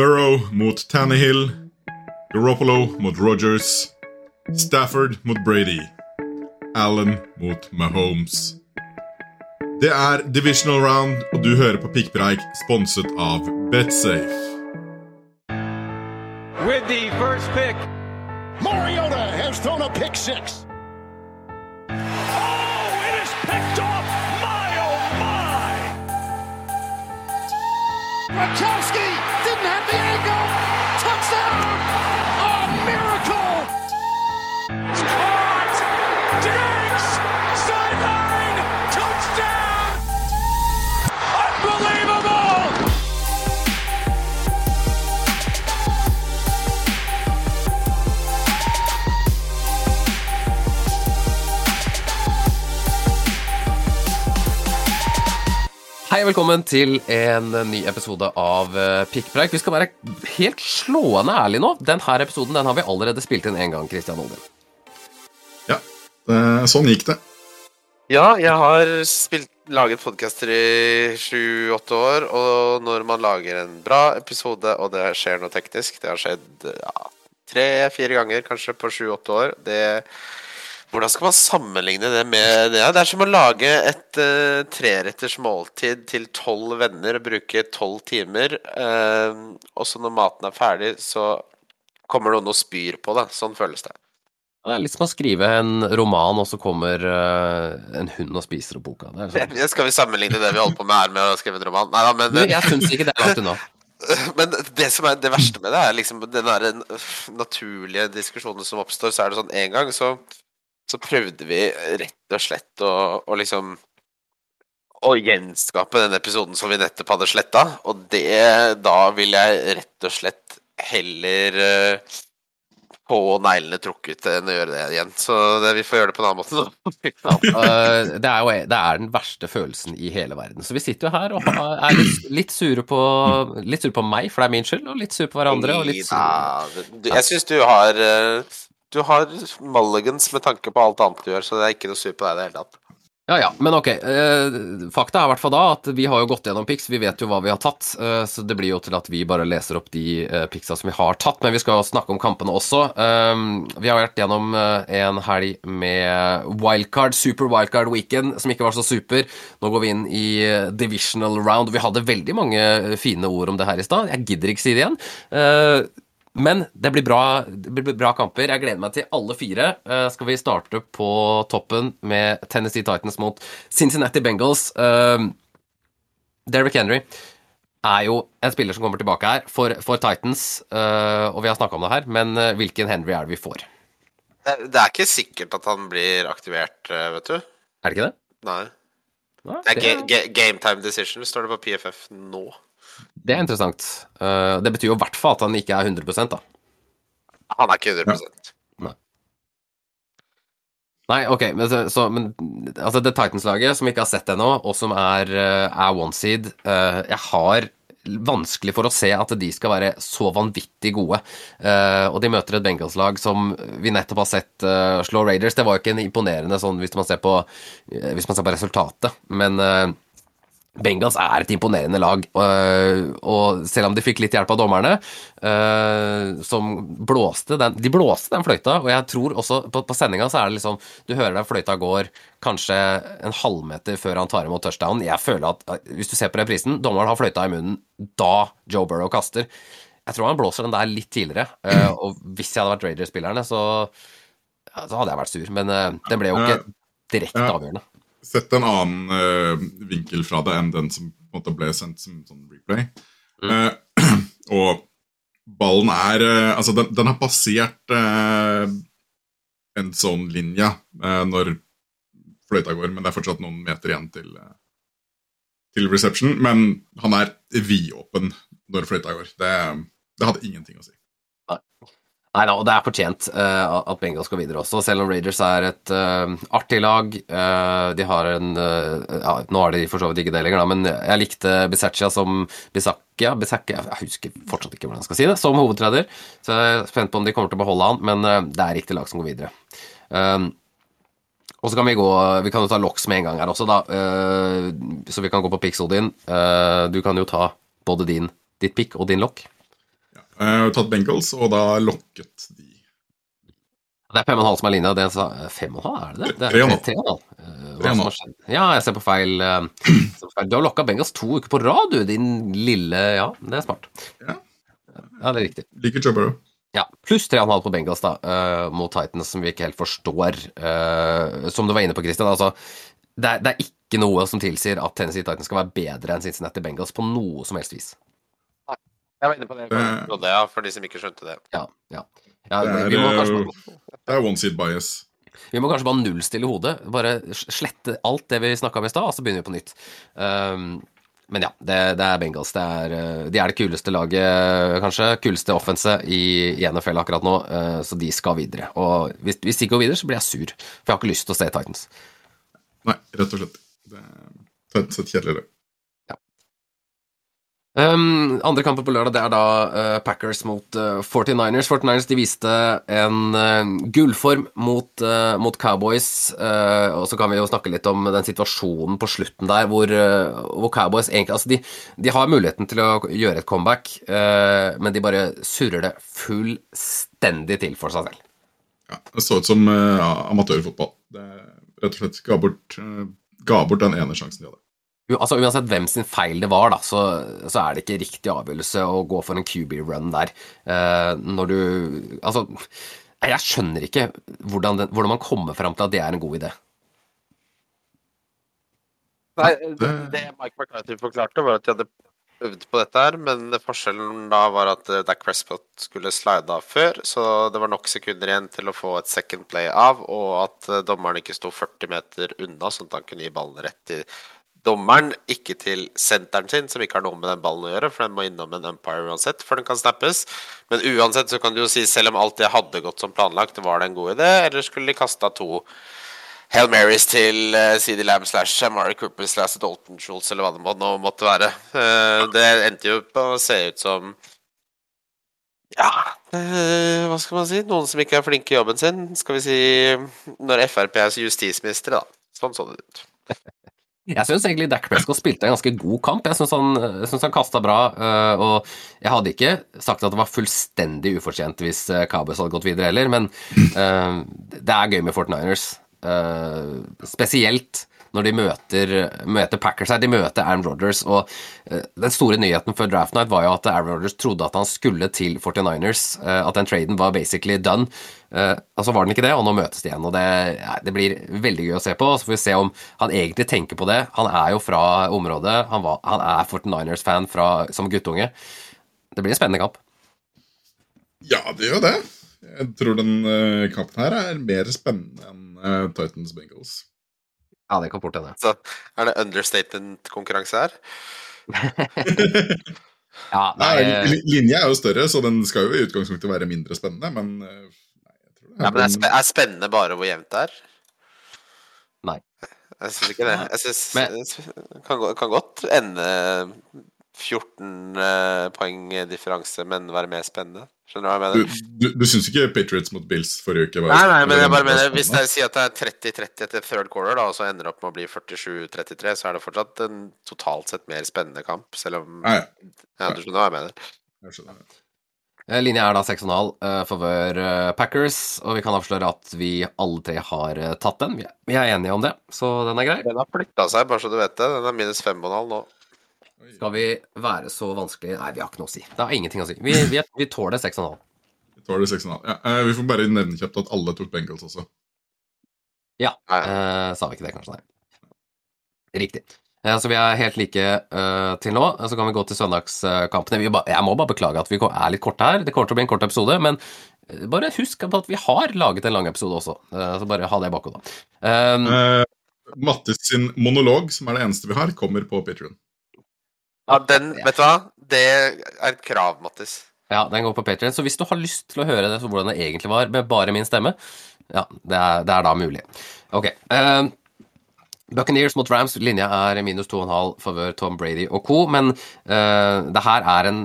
Burrow mot Tannehill. Garoppolo mot Rogers. Stafford mot Brady. Allen mot Mahomes. Det er divisional round, og du hører på Pikkpreik, sponset av Betsafe. With the first pick, Mariota has thrown a pick six. Velkommen til en ny episode av uh, Pikkpreik. Vi skal være helt slående ærlige nå. Denne episoden den har vi allerede spilt inn en gang. Christian Olin. Ja, sånn gikk det. Ja, jeg har spilt, laget podcaster i sju-åtte år, og når man lager en bra episode, og det skjer noe teknisk Det har skjedd ja, tre-fire ganger kanskje på sju-åtte år. Det hvordan skal man sammenligne det med det? Det er som å lage et uh, treretters måltid til tolv venner og bruke tolv timer. Uh, og så når maten er ferdig, så kommer noen og spyr på det. Sånn føles det. Det er litt som å skrive en roman, og så kommer uh, en hund og spiser opp boka. Sånn. Skal vi sammenligne det vi holder på med her med å skrive en roman? Nei da, men Men jeg syns ikke det er langt unna. Men det som er det verste med det, er liksom den der naturlige diskusjonen som oppstår. Så er det sånn en gang så, så prøvde vi rett og slett å, å liksom Å gjenskape den episoden som vi nettopp hadde sletta. Og det Da vil jeg rett og slett heller uh, få neglene trukket enn å gjøre det igjen. Så det, vi får gjøre det på en annen måte, da. Uh, det, er jo det er den verste følelsen i hele verden. Så vi sitter jo her og er litt, litt, sure på, litt sure på meg, for det er min skyld, og litt sure på hverandre. Og litt sure. Jeg syns du har eh, Du har mulligans med tanke på alt annet du gjør, så det er ikke noe sur på deg i det hele tatt. Ja ja, men ok. Eh, fakta er i hvert fall da at vi har jo gått gjennom pics, vi vet jo hva vi har tatt. Eh, så det blir jo til at vi bare leser opp de eh, picsa som vi har tatt. Men vi skal snakke om kampene også. Eh, vi har vært gjennom en helg med wildcard, super wildcard weekend, som ikke var så super. Nå går vi inn i divisional round. Vi hadde veldig mange fine ord om det her i stad. Jeg gidder ikke si det igjen. Men det blir, bra, det blir bra kamper. Jeg gleder meg til alle fire. Uh, skal vi starte på toppen med Tennessee Titans mot Cincinnati Bengals. Uh, Derrick Henry er jo en spiller som kommer tilbake her for, for Titans, Uh, og vi har snakka om det her, men hvilken Henry er det vi får? Det, det er ikke sikkert at han blir aktivert, vet du. Er det ikke det? Nei. Ja, Det er ga ga game time decision, står det på PFF nå. Det er interessant. Eh, det betyr jo i hvert fall at han ikke er 100 da. Han er ikke 100% Nei, Nei, ok, men, så, men altså det Titans-laget som ikke har sett det ennå, og som er, eh, er one seed eh, Jeg har vanskelig for å se at de skal være så vanvittig gode. Uh, og de møter et Bengals-lag som vi nettopp har sett uh, slå Raiders. Det var jo ikke en imponerende sånn hvis man ser på, uh, hvis man ser på resultatet, men Bengals er et imponerende lag, øh, og selv om de fikk litt hjelp av dommerne, øh, som blåste den De blåste den fløyta, og jeg tror også på, på sendinga så er det liksom Du hører den fløyta går kanskje en halvmeter før han tar imot touchdown. Jeg føler at øh, hvis du ser på reprisen, dommeren har fløyta i munnen da Joe Burrow kaster. Jeg tror han blåser den der litt tidligere, og hvis jeg hadde vært Raiders-spillerne, så, så hadde jeg vært sur. Men den ble jo ikke direkte avgjørende. Sett en annen eh, vinkel fra det enn den som på en måte ble sendt som sånn replay. Eh, og ballen er uh, Altså, den, den har passert uh, en sånn linje når fløyta går, men det er fortsatt noen meter igjen til, til reception. Men han er vidåpen når fløyta går. Det, det hadde ingenting å si. Nei da, og det er fortjent uh, at Bengals går videre også, selv om Raiders er et uh, artig lag. Uh, de har en ja, Nå er de for så vidt ikke det lenger, da, men jeg likte Bisaccia som Bisaccia, Bisaccia Jeg husker fortsatt ikke hvordan jeg skal si det, som hovedtrener. Så jeg er spent på om de kommer til å beholde han, men det er riktig lag som går videre. Um, og så kan vi gå Vi kan jo ta Locks med en gang her også, da. så vi kan gå på pixel din. Du kan jo ta både din, ditt pick og din lock. Har tatt Bengals, og da lokket de. Det er fem og en halv som er linja. Det sa så- fem og en halv, er det det? det er Tre og en halv. tre og en halv. Eh? Ja, jeg ser på feil. feil. Du har lokka Bengals to uker på rad, du, din lille Ja, det er smart. Ja. Ja, det er riktig. Liker Joe Burrow. Ja, Pluss 3,5 på Bengals da, mot Titans, som vi ikke helt forstår. Som du var inne på, Christian. Altså, det, er, det er ikke noe som tilsier at Tennessee Titans skal være bedre enn Cincinnati Bengals på noe som helst vis. Jeg var inne på det. Det- for- Ja, for de som ikke skjønte det. Ja, ja. ja Det er, kanskje, eh, det er one seed bias. vi må kanskje bare nullstille hodet. Bare slette alt det vi snakka om i stad, og så begynner vi på nytt. Um, men ja, det, det er Bengals. Det er, eh, de er det kuleste laget, kanskje. Kuleste offense i, i NFL akkurat nå, uh, så de skal videre. Og hvis, hvis de går videre, så blir jeg sur, for jeg har ikke lyst til å se Titans. Nei, rett og slett. Det er et kjedelig. det. Um, andre kampen på lørdag det er da uh, Packers mot uh, 49ers. 49ers de viste en uh, gullform mot, mot Cowboys. og så kan vi jo snakke litt om den situasjonen på slutten der hvor, hvor Cowboys egentlig Altså, de, de har muligheten til å gjøre et comeback, men de bare surrer det fullstendig til for seg selv. Ja, det så ut som amatørfotball. Det rett og slett ga bort, ga bort den ene sjansen de hadde. Altså Uansett hvem sin feil det var, da, så, så er det ikke riktig avgjørelse å gå for en QB-run der. Uh, når du Altså, jeg skjønner ikke hvordan, den, hvordan man kommer fram til at det er en god idé. Nei, det, Mike McCarthy forklarte, var at de hadde øvd på dette her, men forskjellen da var at Dac Crespot skulle slide av før, så det var nok sekunder igjen til å få et second play av, og at eh, dommeren ikke sto 40 meter unna, sånn at han kunne gi ballen rett til dommeren, ikke til senteren sin, som ikke har noe med den ballen å gjøre, for den må innom en umpire uansett før den kan snappes. Men uansett så kan du jo si, selv om alt det hadde gått som planlagt, var det en god idé, eller skulle de kasta to Hail Marys til uh, CD Lamb slash Amari Cooper slash Dalton Schultz, eller hva det må, nå måtte være. Eh, det endte jo på å se ut som Ja, eh, hva skal man si? Noen som ikke er flinke i jobben sin. Skal vi si når Frp er justisminister, da. Sånn så det ut. Jeg syns egentlig Dak Prescott spilte en ganske god kamp. Jeg syns han, synes han kasta bra. øh, Og jeg hadde ikke sagt at det var fullstendig ufortjent hvis øh, Cowboys hadde gått videre heller, men øh, det er gøy med 49ers. øh, Spesielt når de møter, møter Packers her. De møter Aaron Rodgers, og øh, den store nyheten før draft night var jo at Aaron Rodgers trodde at han skulle til 49ers. øh, At den traden var basically done. Eh, og så var den ikke det, og nå møtes de igjen. og Det, det blir veldig gøy å se på. Så får vi se om han egentlig tenker på det. Han er jo fra området. Han, var, han er 49ers-fan som guttunge. Det blir en spennende kamp. Ja, det gjør det. Jeg tror den eh, kampen her er mer spennende enn eh, Titans Bengals. Ja, det kan fort hende. Så er det understatement-konkurranse her? Ja, Nei, nei, Linja er jo større, så den skal jo i utgangspunktet være mindre spennende, men eh, nei, jeg tror det Ja, men er, sp er spennende bare hvor jevnt det er? Nei. Jeg syns ikke det. Jeg syns det kan, gå- kan godt ende 14 eh, poeng differanse, men være mer spennende. Skjønner du hva jeg mener? du, du syns ikke Patriots mot Bills forrige uke var Nei, nei, men jeg bare mener Hvis jeg sier at det er 30-30 etter third quarter, da, og så ender det opp med å bli 47-33, så er det fortsatt en totalt sett mer spennende kamp, selv om Nei, Ja, du skjønner hva jeg mener. jeg skjønner. Eh, Linja er da 6,5 uh, favør eh, Packers, og vi kan avsløre at vi alle tre har eh, tatt den. Vi er, vi er enige om det, så den er grei. Den har flytta seg, bare så du vet det. Den er minus 5,5 nå. Skal vi være så vanskelig Nei, vi har ikke noe å si. Det har ingenting å si. Vi, vi, vi tåler 6,5. Vi tåler 6,5. Ja, eh, vi får bare nevne kjapt at alle tok Bengals også. Ja. Eh, sa vi ikke det, kanskje? Nei. Riktig. Eh, så vi er helt like eh, til nå. Så kan vi gå til søndagskampene. Vi ba, jeg må bare beklage at vi er litt korte her. Det kommer til å bli en kort episode, men eh, bare husk på at vi har laget en lang episode også. Eh, så bare ha det i bakhodet. Um, Mattis sin monolog, som er det eneste vi har, kommer på Patrion. Ja, den, vet du hva? Det er et krav, Mattis. Ja, den går på Patreon. Så hvis du har lyst til å høre det, så hvordan det egentlig var, med bare min stemme, ja, det er, det er da mulig. Ok. eh, Buccaneers mot Rams. Linja er minus 2,5 favør Tom Brady og co. Men uh, det her er en,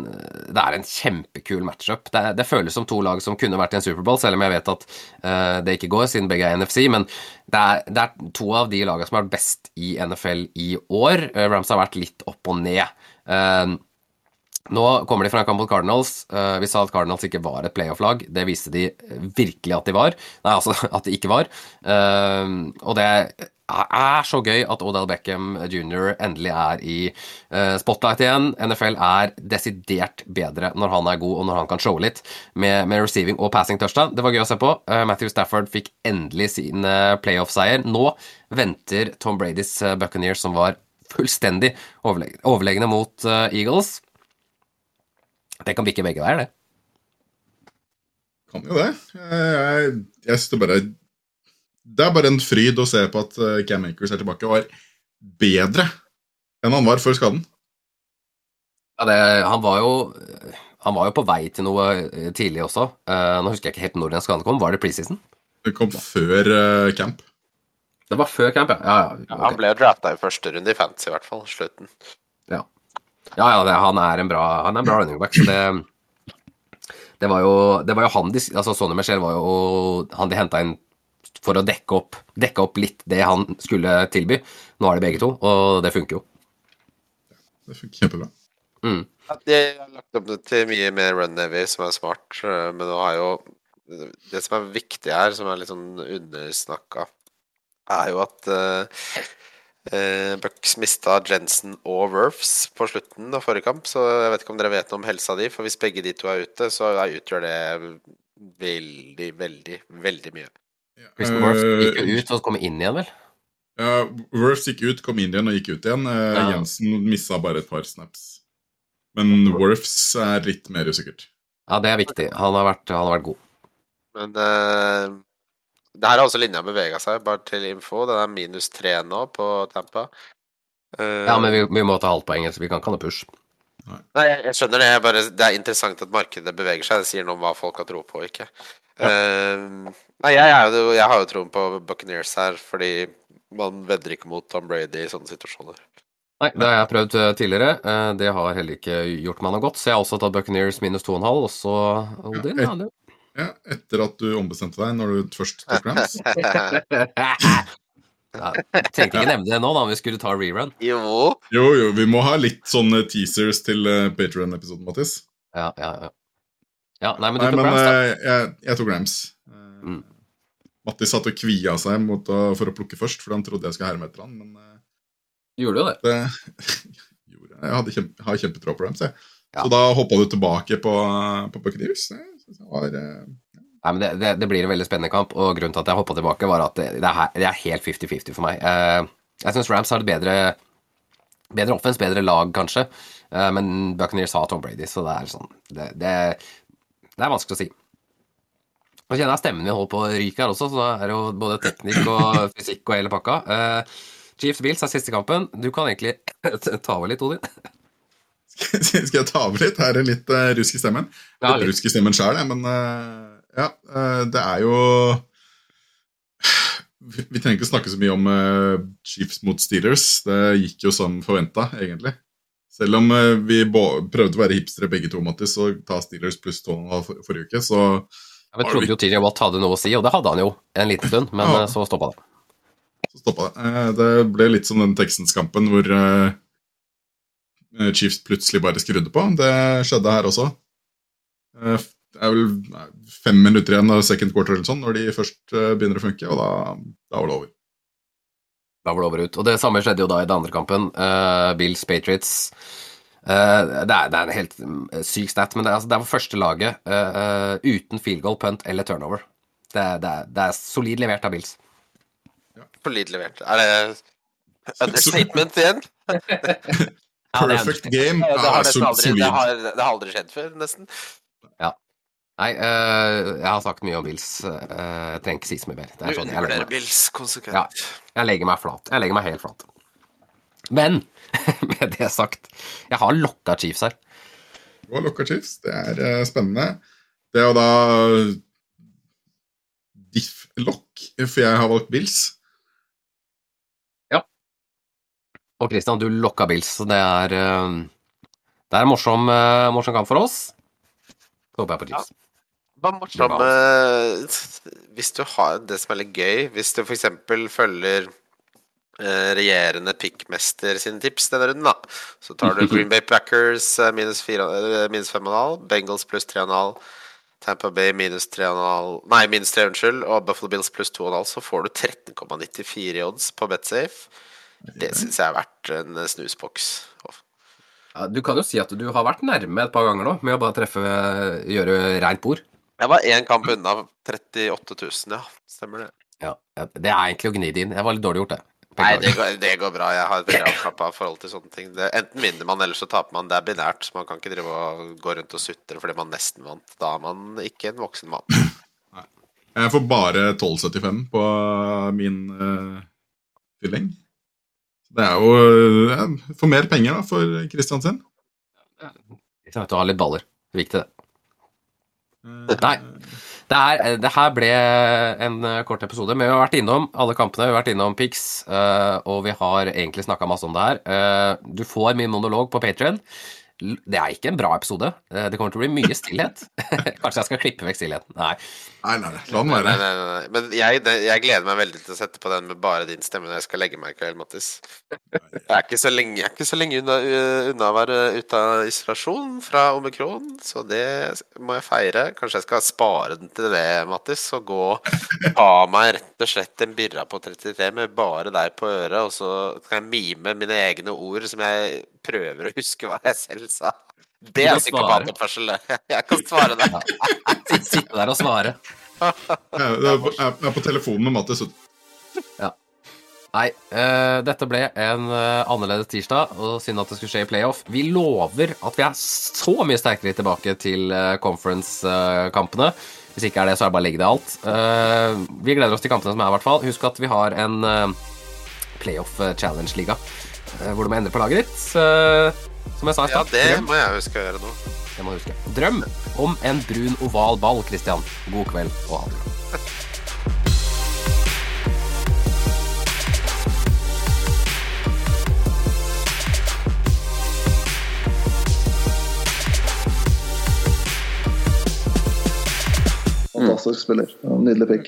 det er en kjempekul matchup. Det, det føles som to lag som kunne vært i en Superbowl, selv om jeg vet at uh, det ikke går, siden begge er NFC. Men det er, det er to av de lagene som har vært best i NFL i år. Uh, Rams har vært litt opp og ned. Uh, Nå kommer de fra en kamp mot Cardinals. Vi sa at Cardinals ikke var et playoff-lag. Det viste de virkelig at de var. Nei, altså at de ikke var. Og det er så gøy at Odell Beckham jr. endelig er i eh, spotlight igjen. NFL er desidert bedre når han er god og når han kan showe litt med, med receiving og passing touchdown. Det var gøy å se på. Eh, Matthew Stafford fikk endelig sin eh, playoff-seier. Nå venter Tom Bradys Buccaneers, som var fullstendig overleg overlegne mot Eagles. Det kan bikke begge veier, det. Kan jo det. Jeg, Jeg, jeg står bare Det er bare en fryd å se på at eh, Cam Akers er tilbake og var bedre enn han var før skaden. Ja, det, han var jo Han var jo på vei til noe eh, tidlig også. Uh, nå husker jeg ikke helt når den skaden kom. Var det preseason? Det kom før uh, camp. Det var før camp, ja. ja, ja, Okay. Han ble jo drafta i første runde i fantasy, i hvert fall. Slutten. ja. ja, ja det, han er en bra Han er en bra running back, så det det var jo, det var jo han de, altså Sonny Michel var jo han de henta inn for å dekke opp, dekke opp litt det han skulle tilby. Nå er det begge to, og det funker jo. Det funker kjempebra. Ja, De har lagt opp til mye mer run-heavy, som er smart. eh, Men nå har jo Det som er viktig her, som er litt sånn undersnakka, er jo at uh, Bucks mista Jensen og Werfs på slutten av forrige kamp, så jeg vet ikke om dere vet noe om helsa di, for hvis begge de to er ute, så er, utgjør det veldig, veldig, veldig mye. Kristen Worth gikk Eh, jo ut og kom inn igjen, vel? Ja, Worth gikk ut, kom inn igjen og gikk ut igjen. Uh, Ja. Jensen missa bare et par snaps. Men Worths er litt mer usikkert. Ja, det er viktig. Han har vært, han har vært god. Men uh, det her har også linja bevega seg, bare til info. Den er minus tre nå på Tampa. Uh, Ja, men vi, vi må ta halvt poeng, så vi kan ikke ha noe push. Nei, jeg, jeg skjønner det. Jeg bare, det er interessant at markedet beveger seg. Det sier noe om hva folk har tro på og ikke. Eh, nei, jeg, er jo, jeg har jo troen på Buccaneers her, fordi man vedder ikke mot Tom Brady i sånne situasjoner. Nei, det har jeg prøvd eh, tidligere. Eh, Det har heller ikke gjort meg noe godt, så jeg har også tatt Buccaneers minus 2,5, og så Odin. Ja, et, Ja, etter at du ombestemte deg når du først tok Rams. Ja, jeg tenkte ikke nevne det nå, da, om vi skulle ta rerun. jo. Jo, jo, vi må ha litt sånne teasers til uh, Patrion-episoden, Mattis. Ja, ja, ja. Ja nei, men du Nei, tok men Rams, da. eh, jeg, jeg tok Rams. Eh, Mm. Mattis satt og kvia seg mot å, for å plukke først, for han trodde jeg skulle herme etter han, men Gjorde Du gjorde jo det. det gjorde jeg. Jeg hadde kjempe, har kjempetro på Rams, jeg. Ja. Så da hoppa du tilbake på, på Buccaneers. Var eh, Nei, men det, det, det blir en veldig spennende kamp, og grunnen til at jeg hoppa tilbake, var at det, det, er, er helt 50-50 for meg. Eh, jeg syns Rams har et bedre Bedre offense, bedre lag, kanskje, eh, men Buccaneers har Tom Brady, så det er sånn Det, det, er vanskelig å si. Nå kjenner jeg stemmen min holder på å ryke her også, så da er det jo både teknikk og fysikk og hele pakka. Uh, Chiefs Bills er siste kampen. Du kan egentlig ta over litt, Odin. Skal jeg ta over litt? Her er litt uh, rusk i stemmen. Ja, litt litt. rusk i stemmen sjøl, men uh, ja. Uh, det er jo vi, vi trenger ikke snakke så mye om eh, Chiefs mot Steelers. Det gikk jo som forventa, egentlig. Selv om eh, vi prøvde å være hipstere begge to, Mattis, og ta Steelers pluss 2,5 for, forrige uke, så Ja, vi trodde jo TJ Watt hadde noe å si, og det hadde han jo en liten stund, men Ja. eh, så stoppa det. så stoppa det. Eh, det ble litt som den Texans-kampen hvor Chiefs plutselig bare skrudde på. Det skjedde her også. Det er vel fem minutter igjen av second quarter eller sånn når de først begynner å funke, og da, da var det over. Da var det over ut. Og det samme skjedde jo da i den andre kampen. Uh, Bills Patriots. Uh, det, er, det er en helt mm, syk stat, men det er, altså, det er første laget eh, eh, uten field goal, punt eller turnover. Det, er- det, er, det er solid levert av Bills. Solid levert. Er det understatement igjen? Ja, det er Perfect game. Det har, Ja, aldri, det, har, aldri skjedd før, nesten. Nei, uh, jeg har sagt mye om Bills. Uh, jeg trenger ikke si så mye mer. Det er sånn, jeg, legger meg, Ja. jeg legger meg flat. Jeg legger meg helt flat. Men med det sagt, jeg har lokka Chiefs her. Du har lokka Chiefs. Det er uh, spennende. Det er jo da diff-lokk, for jeg har valgt Bills. Og Christian, du lokka Bills, så det er Det er en morsom, morsom kamp for oss. Så håper jeg på Chiefs. Hva morsom med Hvis du har det som er litt gøy Hvis du f.eks. følger eh, regjerende pickmester sine tips denne runden, da. Så tar du Green Bay Packers eh, minus, fire- eh, minus 5,5, Bengals pluss 3,5, Tampa Bay minus 3,5 Nei, minus 3, unnskyld, og Buffalo Bills pluss 2,5, så får du 13,94 i odds på Betsafe. Det syns jeg er verdt en snusboks. Ja, du kan jo si at du har vært nærme et par ganger nå med å bare treffe gjøre rent bord. Jeg var én kamp unna 38 000, ja. Stemmer det. Ja, Det er egentlig å gni det inn. Jeg var litt dårlig gjort, det. Nei, det går, det går bra. Jeg har et veldig avslappa forhold til sånne ting. Det, enten vinner man, eller så taper man. Det er binært. Så man kan ikke drive og gå rundt og sutre fordi man nesten vant. Da er man ikke en voksen mann. Jeg får bare 12,75 på min uh, fylling. Det er jo uh, For mer penger, da, for Kristian sin. Jeg vet du har litt baller. Viktig, det. Nei. Det, er, det her ble en eh, kort episode, men vi har vært innom alle kampene. Vi har vært innom Pix, eh, og vi har egentlig snakka masse om det her. Eh, du får min monolog på Patrion. Det er ikke en bra episode. Eh, Det kommer til å bli mye stillhet. Kanskje jeg skal klippe vekk stillheten. Nei. Nei, nei, nei, la den være. nei, nei, nei. Men jeg, jeg gleder meg veldig til å sette på den med bare din stemme når jeg skal legge meg i kveld, Mattis. Jeg er ikke så lenge, jeg er ikke så lenge unna, uh, unna å være ute av isolasjon fra omikron, så det må jeg feire. Kanskje jeg skal spare den til det, Mattis, og gå og ta meg rett og slett en birra på 33 med bare deg på øret, og så kan jeg mime mine egne ord som jeg prøver å huske hva jeg selv sa. Det er psykopatoppførsel, det. Jeg kan svare det. Sitt- Sitte der og svare. Jeg er på, jeg er på telefonen med Mattis. Ja. Nei, uh, dette ble en uh, annerledes tirsdag, og synd at det skulle skje i playoff. Vi lover at vi er så mye sterkere tilbake til uh, conference-kampene. Hvis ikke er det, så er det bare å legge det alt. Eh, vi gleder oss til kampene som er, i hvert fall. Husk at vi har en playoff challenge-liga hvor du må endre på laget ditt. Eh, som jeg sa i Ja, det drøm, må jeg huske å gjøre nå. det må du huske. Drøm om en brun oval ball, Christian. God kveld og ha det bra. Fantastisk spiller. Nydelig pick.